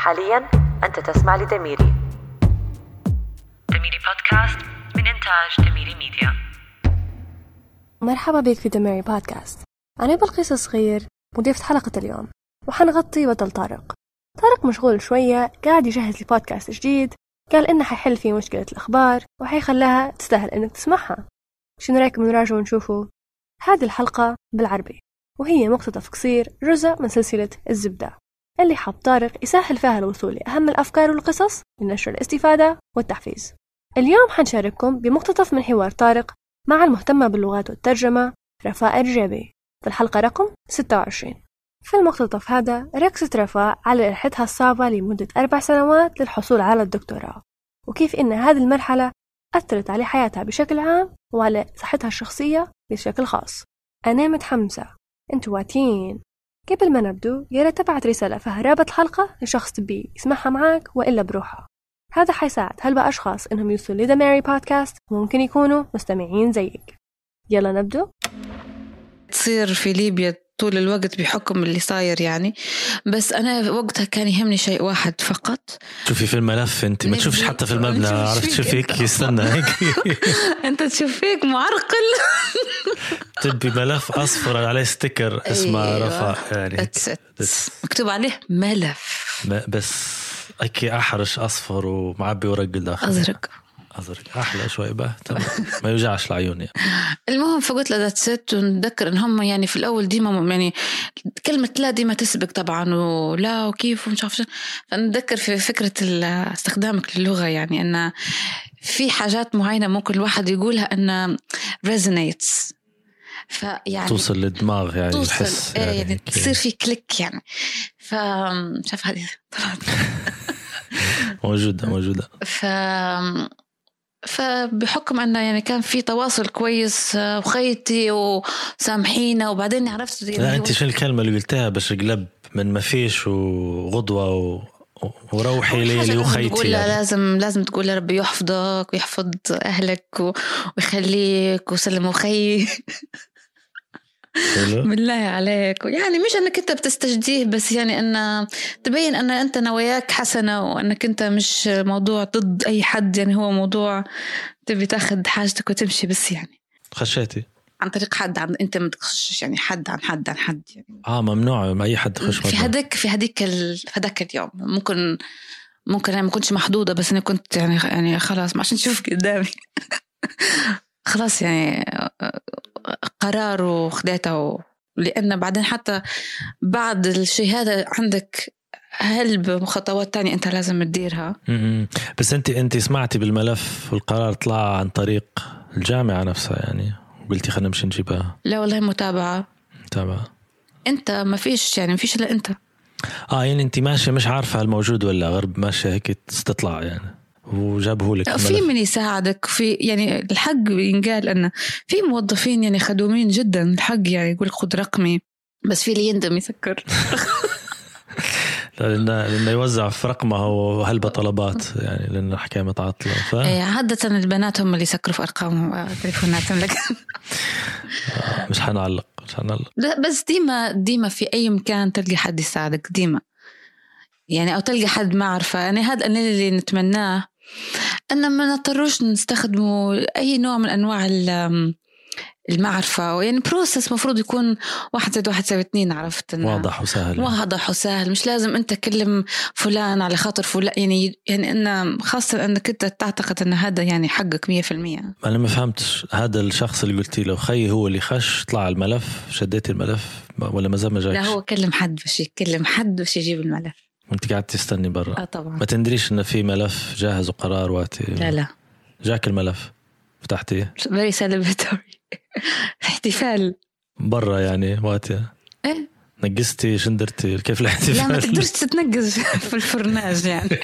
حاليا أنت تسمع لدميري. دميري بودكاست من إنتاج دميري ميديا. مرحبا بك في دميري بودكاست. أنا بلقيس صغير مضيفة حلقة اليوم. وحنغطي بطل طارق. طارق مشغول شوية قاعد يجهز لبودكاست جديد. قال إنه حيحل فيه مشكلة الأخبار وحيخليها تستاهل إنك تسمعها. شنو رأيكم نراجع ونشوفه؟ هذه الحلقة بالعربي وهي مقتطف قصير جزء من سلسلة الزبدة. اللي حب طارق يسهل فيها الوصول لأهم الأفكار والقصص لنشر الاستفادة والتحفيز. اليوم حنشارككم بمقتطف من حوار طارق مع المهتمة باللغات والترجمة رفاء الرجابي في الحلقة رقم 26 في المقتطف هذا ركزت رفاء على رحلتها الصعبة لمدة أربع سنوات للحصول على الدكتوراه. وكيف إن هذه المرحلة أثرت على حياتها بشكل عام وعلى صحتها الشخصية بشكل خاص. أنا متحمسة. أنتوا واتين قبل ما نبدو يا ريت تبعت رسالة فيها رابط الحلقة لشخص تبي يسمعها معك وإلا بروحها هذا حيساعد. هلبا أشخاص إنهم يوصلوا لذا ماري بودكاست؟ وممكن يكونوا مستمعين زيك. يلا نبدو. تصير في ليبيا طول الوقت بحكم اللي صاير يعني. بس أنا وقتها كان يهمني شيء واحد فقط. شوفي في الملف أنت ما تشوفش حتى في المبنى عرفت؟ شو فيك يستنى. هيك أنت تشوف فيك معرقل. تبي ملف أصفر عليه ستيكر اسمه أيوة. رفاء يعني. مكتوب عليه ملف. بس هيك أحرش أصفر ومعبي ورق داخل أزرق. أزرق. أحلى شوي بقى تمام. ما يوجعش العيون يعني. المهم فقلت له ذات ست ونتذكر إن هم يعني في الأول ديما يعني كلمة لا ديما تسبق طبعا ولا وكيف ومش عارف شو. فنتذكر في فكرة استخدامك للغة يعني إن في حاجات معينة ممكن الواحد يقولها إن resonates. فيعني توصل للدماغ يعني توصل. الحس يعني, يعني هيك. تصير في كليك يعني. ف شاف هذه. طلعت موجودة موجودة. ف فبحكم انه يعني كان في تواصل كويس آه، وخيتي وسامحينا وبعدين عرفت يعني لا أنت شو الكلمة اللي قلتها باش قلب من ما فيش وغضوه و... وروحي ليلي لازم وخيتي تقول يعني. لازم لازم تقول ربي يحفظك ويحفظ أهلك ويخليك وسلم وخي. بالله عليك. يعني مش إنك أنت بتستجديه بس يعني أن تبين أن أنت نواياك حسنة وأنك أنت مش موضوع ضد أي حد. يعني هو موضوع تبي تاخذ حاجتك وتمشي بس يعني. خشيتي عن طريق حد عن أنت ما تخشش يعني حد عن حد عن حد يعني. آه ممنوع ما أي حد يخش في. هذاك في هذيك ال... في هذاك اليوم. ممكن ممكن أنا ما كنتش محدودة بس أنا كنت يعني يعني خلاص ما عشان تشوفك قدامي. خلاص يعني قرار وخديته. و... لأن بعدين حتى بعد الشيء هذا عندك هلب خطوات تانية أنت لازم تديرها. بس انت أنت سمعتي بالملف والقرار طلع عن طريق الجامعة نفسها يعني؟ قلتي خلينا نمشي نجيبها. لا والله متابعة. تابعه أنت ما فيش يعني ما فيش إلا أنت. آه يعني أنت ماشية مش عارفة هل موجود ولا غرب ماشية هيك تستطلع يعني. وجابه لك في. من يساعدك في يعني الحق ينقال أن في موظفين يعني خدومين جدا الحق يعني يقول خذ رقمي. بس في اللي يندم يسكر لأنه لأنه يوزع في رقمه وهلبة طلبات يعني لأنه الحكاية متعطلة. ف إيه، عادة البنات هم اللي يسكروا في أرقامهم آه، تليفوناتهم لكن مش حنعلق مش حنعلق. لا بس ديما ديما في أي مكان تلقى حد يساعدك ديما. يعني أو تلقى حد معرفة يعني هذا اللي نتمناه ان ما نضطروش نستخدموا أي نوع من أنواع ال- المعرفة. يعني بروسس مفروض يكون واحد زائد واحد يساوي اثنين عرفت؟ واضح وسهل. واضح وسهل. مش لازم أنت تكلم فلان على خاطر فلان. يعني يعني ان خاصة أنك أنت تعتقد أن هذا يعني حقك 100% أنا ما فهمتش. هذا الشخص اللي قلتي له خي هو اللي خش طلع الملف شديتي الملف ولا ما زال ما لا جاكش هو كلم حد باش يكلم حد باش يجيب الملف. وانت قاعد تستني برا. آه طبعا. ما تندريش إنه في ملف جاهز وقرار وقتي؟ لا لا. جاك الملف؟ فتحتيه؟ very celebratory احتفال. برا يعني وقتي؟ إيه. نقستي شندرتي كيف لا الاحتفال ما تقدرش تتنقز في الفرناج يعني.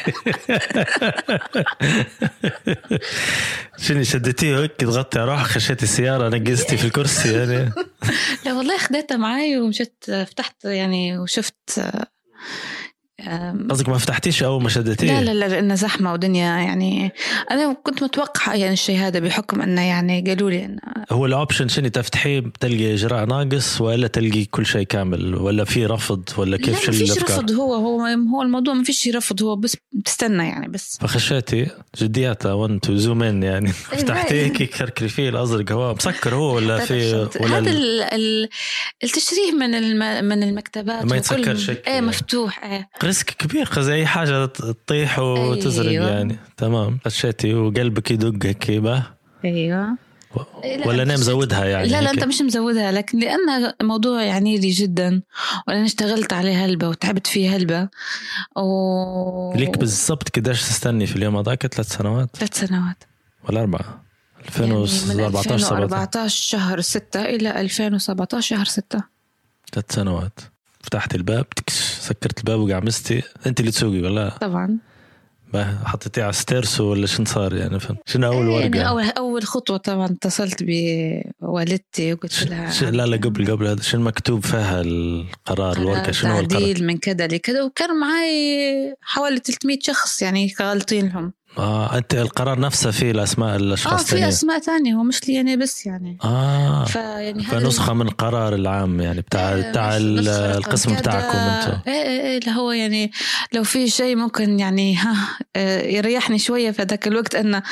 شنو شدتيه هيك؟ تغطي على روحك خشيتي السيارة نقزتي في الكرسي يعني؟ لا والله خديتها معاي ومشيت فتحت يعني وشفت آم، قصدك ما فتحتيش أو ما شدتيه؟ لا لا لا لأنه زحمة ودنيا يعني أنا كنت متوقعة يعني الشيء هذا بحكم أنه يعني قالوا لي إنه هو الاوبشن شنو تفتحيه؟ تلقي إجراء ناقص ولا تلقي كل شيء كامل؟ ولا في رفض؟ ولا كيف شو ما فيش رفض. هو هو هو الموضوع ما فيش رفض. هو بس بتستنى يعني بس. فخشيتي؟ جدياتها وانت زوم ان يعني. فتحتيه هيك كركري فيه الأزرق. هو مسكر هو ولا في ولا هذا ال- ال- ال- التشريح من الم من المكتبات ما يتسكرش إيه. مفتوح إيه. ريسك كبير قصدي أي حاجة تطيح وتزرق أيوة. يعني. تمام. خشيتي وقلبك يدق هيك أيوه. لا، ولا أنا. مزودها يعني لا لا؟ أنت مش مزودها لكن لأن موضوع يعني لي جدا وأنا اشتغلت عليه هلبة وتعبت فيه هلبة و ليك بالضبط قديش تستني في اليوم؟ هذاك ثلاث سنوات؟ ثلاث سنوات. ولا أربعة؟ يعني من 2014 17 2014 شهر 6 إلى 2017 شهر 6 ثلاث سنوات. فتحت الباب تكش سكرت الباب وقعمستي أنت اللي تسوقي ولا طبعا. ما حطيتيه على ستيرسو ولا شنو صار يعني فهمت؟ شنو أول ورقة؟ يعني اول أول خطوة طبعا اتصلت بوالدتي وقلت. لها. لا لا قبل قبل هذا. شنو مكتوب فيها القرار الورقة؟ شنو هو القرار؟ تعديل من كذا لكذا. وكان معي حوالي 300 شخص يعني غالطين لهم. آه أنت القرار نفسه فيه الاسماء آه الاشخاص في الثانيين أسماء ثانية هو مش لي أنا بس يعني. آه فيعني فنسخة من القرار العام يعني بتاع إيه، بتاع القسم. بتاعكم أنتم إيه إيه اللي هو يعني لو في شيء ممكن يعني ها آه، يريحني شوية في ذاك الوقت انه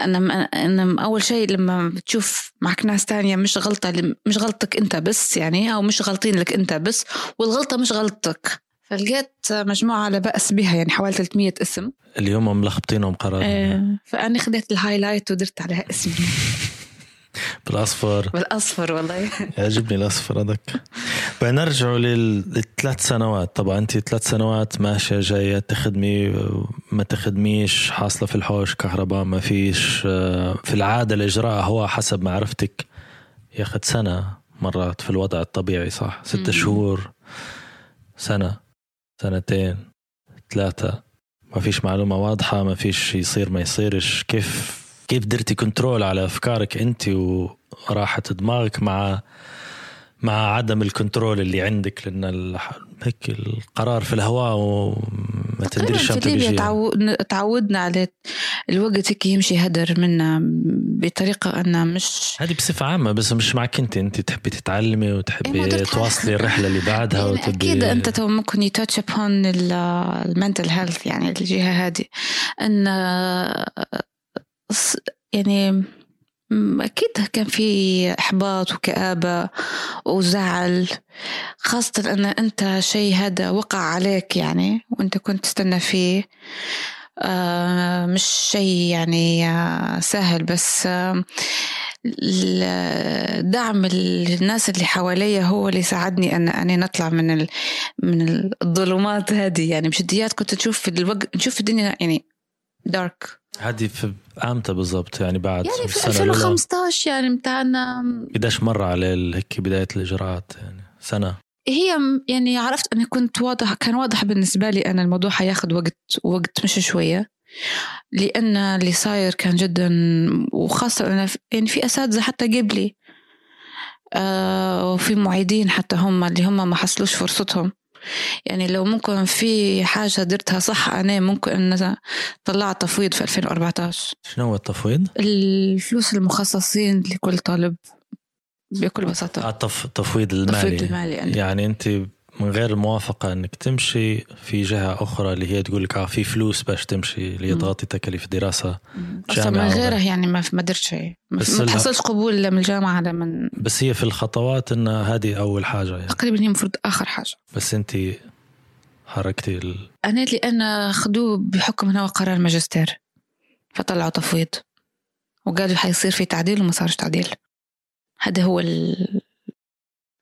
أنا أنا أول شيء لما بتشوف معك ناس تانية مش غلطة مش غلطك أنت بس يعني أو مش غلطين لك أنت بس والغلطة مش غلطتك فلقيت مجموعة لا بأس بها يعني حوالي 300 اسم. اللي هم ملخبطينهم قرار. آه، فانا خديت الهايلايت ودرت عليها اسمي. بالأصفر. بالأصفر والله. يعجبني الأصفر هذاك. بنرجعوا لل- للثلاث سنوات. طبعا أنت ثلاث سنوات ماشية جاية تخدمي ما تخدميش حاصلة في الحوش كهرباء ما فيش آه، في العادة الإجراء هو حسب معرفتك. ياخذ سنة مرات في الوضع الطبيعي صح؟ ستة. شهور سنة. سنتين ثلاثة. ما فيش معلومة واضحة ما فيش يصير ما يصيرش. كيف كيف درتي control على أفكارك أنت وراحه دماغك مع مع عدم ال control اللي عندك لأن هيك القرار في الهواء وما تدريش شو تجي. تعو- تعودنا على الوقت هيك يمشي هدر منا بطريقة أنا مش هذه بصفة عامة بس مش معك أنت أنت تحبي تتعلمي إيه، وتحبي قدرت تواصلي الرحلة اللي بعدها يعني وتبي أكيد أنت تو ممكن ي touch upon ال mental health يعني الجهة هذه. أن ص- يعني أكيد كان في إحباط وكآبة وزعل خاصة أن أنت شيء هذا وقع عليك يعني وأنت كنت تستنى فيه. آه، مش شيء يعني آه، سهل بس دعم الناس اللي حواليا هو اللي ساعدني أن أني نطلع من ال... من الظلمات هذه. يعني بجديات كنت تشوف في الوقت نشوف الدنيا يعني دارك هذه في إمتى بالضبط؟ يعني بعد يعني في السنة الأولى 2015 يعني متاعنا قديش مر على هيك بداية الإجراءات؟ يعني سنة. هي يعني عرفت أني كنت واضح كان واضح بالنسبة لي أن الموضوع حياخد وقت وقت مش شوية لأن اللي صاير كان جدا وخاصة أنا في- يعني في أساتذة حتى قبلي آه وفي معيدين حتى هم اللي هم ما حصلوش فرصتهم. يعني لو ممكن في حاجة درتها صح أنا ممكن إن طلعت تفويض في 2014 شنو هو التفويض؟ الفلوس المخصصين لكل طالب بكل بساطة التف- التفويض المالي المالي يعني. يعني أنت من غير الموافقة إنك تمشي في جهة أخرى اللي هي تقول لك آه في فلوس باش تمشي اللي هي. تغطي تكاليف الدراسة أصلا من غيره. يعني ما ما درت شيء. ما تحصلش قبول لا من الجامعة لا من بس هي في الخطوات إن هذه أول حاجة يعني. تقريبا هي المفروض آخر حاجة. بس أنت حركتي ال... أنا لأن خدوه بحكم هو قرار ماجستير. فطلعوا تفويض. وقالوا حيصير في تعديل وما صارش تعديل. هذا هو ال-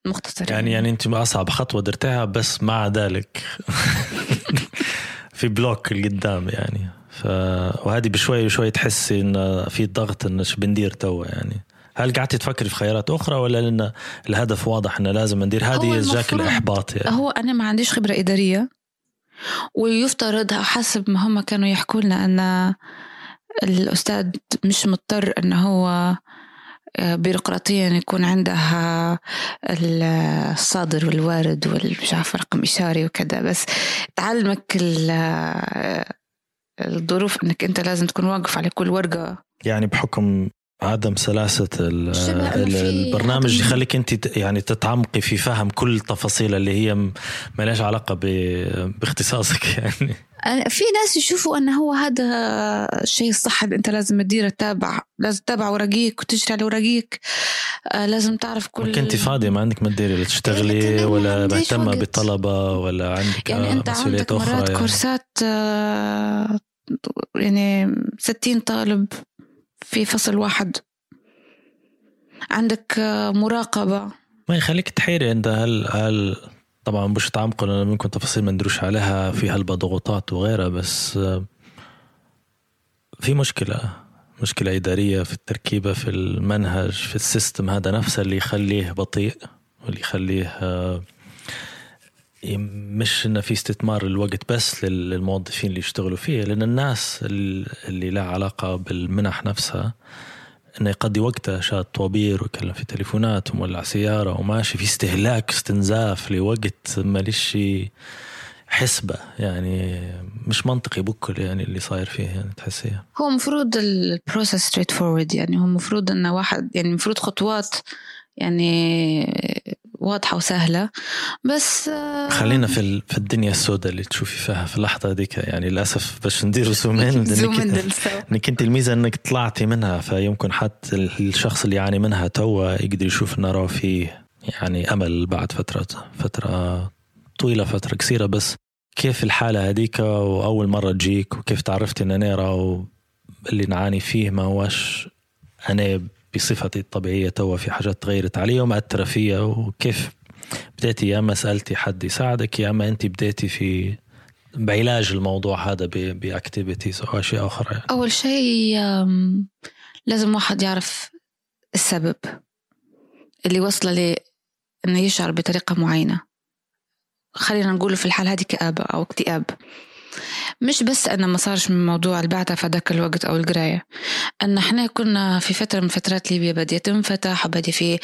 المختصر يعني يعني. انت أصعب خطوة درتها بس مع ذلك. في بلوك القدام يعني. ف... وهذه بشوي بشوي تحسي إن في ضغط إن شو بندير توا يعني. هل قعدتي تفكري في خيارات أخرى ولا لأن الهدف واضح انه لازم ندير؟ هذه جاك الإحباط يعني. هو أنا ما عنديش خبرة إدارية ويفترض حسب ما هم كانوا يحكوا لنا إن الأستاذ مش مضطر إن هو بيروقراطيا يكون عندها الصادر والوارد والمش عارفة رقم إشاري وكذا. بس تعلمك الظروف إنك أنت لازم تكون واقف على كل ورقة. يعني بحكم عدم سلاسة البرنامج يخليك أنت يعني تتعمقي في فهم كل التفاصيل اللي هي ما لهاش علاقة باختصاصك يعني. في ناس يشوفوا انه هو هذا الشيء الصح اللي أنت لازم تديره تتابع لازم تتابع ورقيك وتشتري على ورقيك آه، لازم تعرف كل كنت فاضية ما عندك ما تديري تشتغلي ولا مهتمة بالطلبة ولا عندك يعني أنت عندك مرات يعني. كورسات آه، يعني ستين طالب. في فصل واحد. عندك مراقبة. ما يخليك تحيري عند هل هل طبعا مش تعمقوا لأن ممكن تفاصيل ما ندروش عليها في هلبة ضغوطات وغيرها بس في مشكلة مشكلة إدارية في التركيبة في المنهج في السيستم هذا نفسه اللي يخليه بطيء واللي يخليه مش انه في استثمار الوقت بس للموظفين اللي يشتغلوا فيه لأن الناس اللي لها علاقة بالمنح نفسها إنه يقضي وقته شاد طوابير ويكلم في تليفونات ومولع سيارة وماشي في استهلاك استنزاف لوقت ماليش حسبة. يعني مش منطقي بكل يعني اللي صاير فيه يعني تحسيها. هو المفروض ال process straightforward يعني هو المفروض انه واحد يعني المفروض خطوات يعني واضحة وسهلة. بس آه، خلينا في في الدنيا السوداء اللي تشوفي فيها في اللحظة هذيك. يعني للأسف باش نديروا زومين انك أنت الميزة إنك طلعتي منها فيمكن حتى الشخص اللي يعاني منها توا يقدر يشوف انه راه فيه يعني أمل بعد فترة فترة طويلة فترة قصيرة. بس كيف الحالة هذيك وأول مرة تجيك وكيف تعرفتي إن أنا راه اللي نعاني فيه ما هوش أنا بصفتي الطبيعية توا في حاجات تغيرت علي ومأثرة فيا وكيف بديتي. يا اما سألتي حد يساعدك يا اما انت بديتي في بعلاج الموضوع هذا باكتيفيتيز أو أشياء أخرى. يعني. أول شيء لازم واحد يعرف السبب اللي وصله ل إنه يشعر بطريقة معينة. خلينا نقول في الحال هذه كآبة أو اكتئاب. مش بس أنا ما صارش من موضوع البعثة في ذاك الوقت أو القراية أن إحنا كنا في فترة من فترات ليبيا بدية تنفتح وبدي في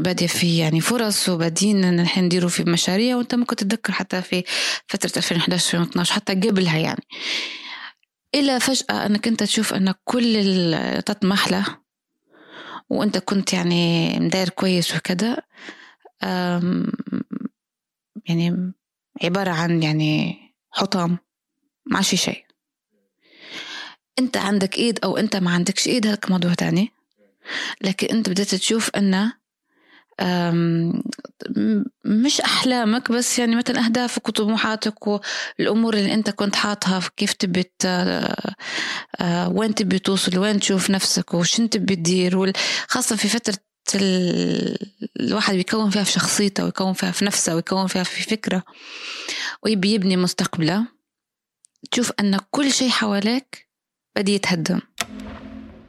بدي في يعني فرص وبادين نحن نديروا في مشاريع. وأنت ممكن تتذكر حتى في فترة 2011 2012 حتى قبلها يعني. إلا فجأة أنك أنت تشوف أن كل تطمح له وأنت كنت يعني مداير كويس وكذا يعني عبارة عن يعني حطام ما في شيء. انت عندك ايد أو انت ما عندكش ايد هذا موضوع تاني. لكن انت بدأت تشوف انه مش أحلامك بس يعني مثلا أهدافك وطموحاتك والأمور اللي انت كنت حاطها كيف تبي آه، وين تبي توصل وين تشوف نفسك وش انت بتدير خاصة في فترة الواحد بيكون فيها في شخصيته ويكون فيها في نفسه ويكون فيها في فكرة. ويبي يبني مستقبله. تشوف أن كل شيء حواليك بدي يتهدم.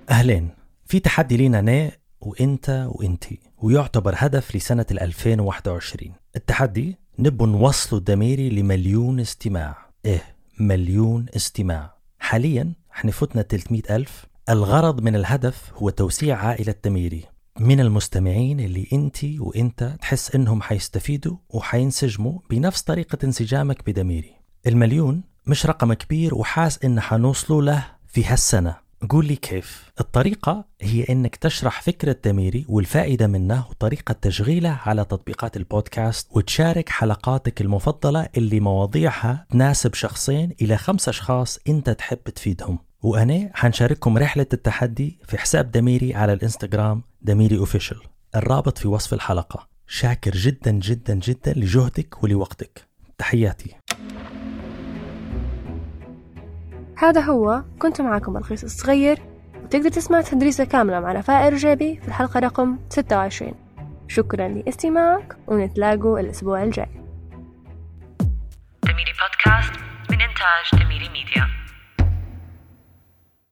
أهلين في تحدي لينا أنا وإنت وإنتي ويعتبر هدف لسنة 2021 التحدي نبو نوصلوا الدميري لمليون استماع. إيه مليون استماع. حاليا إحنا فتنا 300 ألف. الغرض من الهدف هو توسيع عائلة دميري من المستمعين اللي انت وانت تحس انهم حيستفيدوا وحينسجموا بنفس طريقة انسجامك بدميري. المليون مش رقم كبير وحاس إن حنوصلوا له في هالسنة. قول لي كيف. الطريقة هي إنك تشرح فكرة دميري والفائدة منه وطريقة تشغيله على تطبيقات البودكاست وتشارك حلقاتك المفضلة اللي مواضيعها تناسب شخصين إلى خمس أشخاص أنت تحب تفيدهم. وأنا حنشارككم رحلة التحدي في حساب دميري على الإنستغرام دميري official الرابط في وصف الحلقة. شاكر جدا جدا جدا لجهدك ولوقتك. تحياتي. هذا هو كنت معكم الخيس الصغير وتقدر تسمع تدريسة كاملة مع رفاء رجابي في الحلقة رقم 26 شكرا لاستماعك ونتلاقوا الأسبوع الجاي. دميري بودكاست من إنتاج دميري ميديا.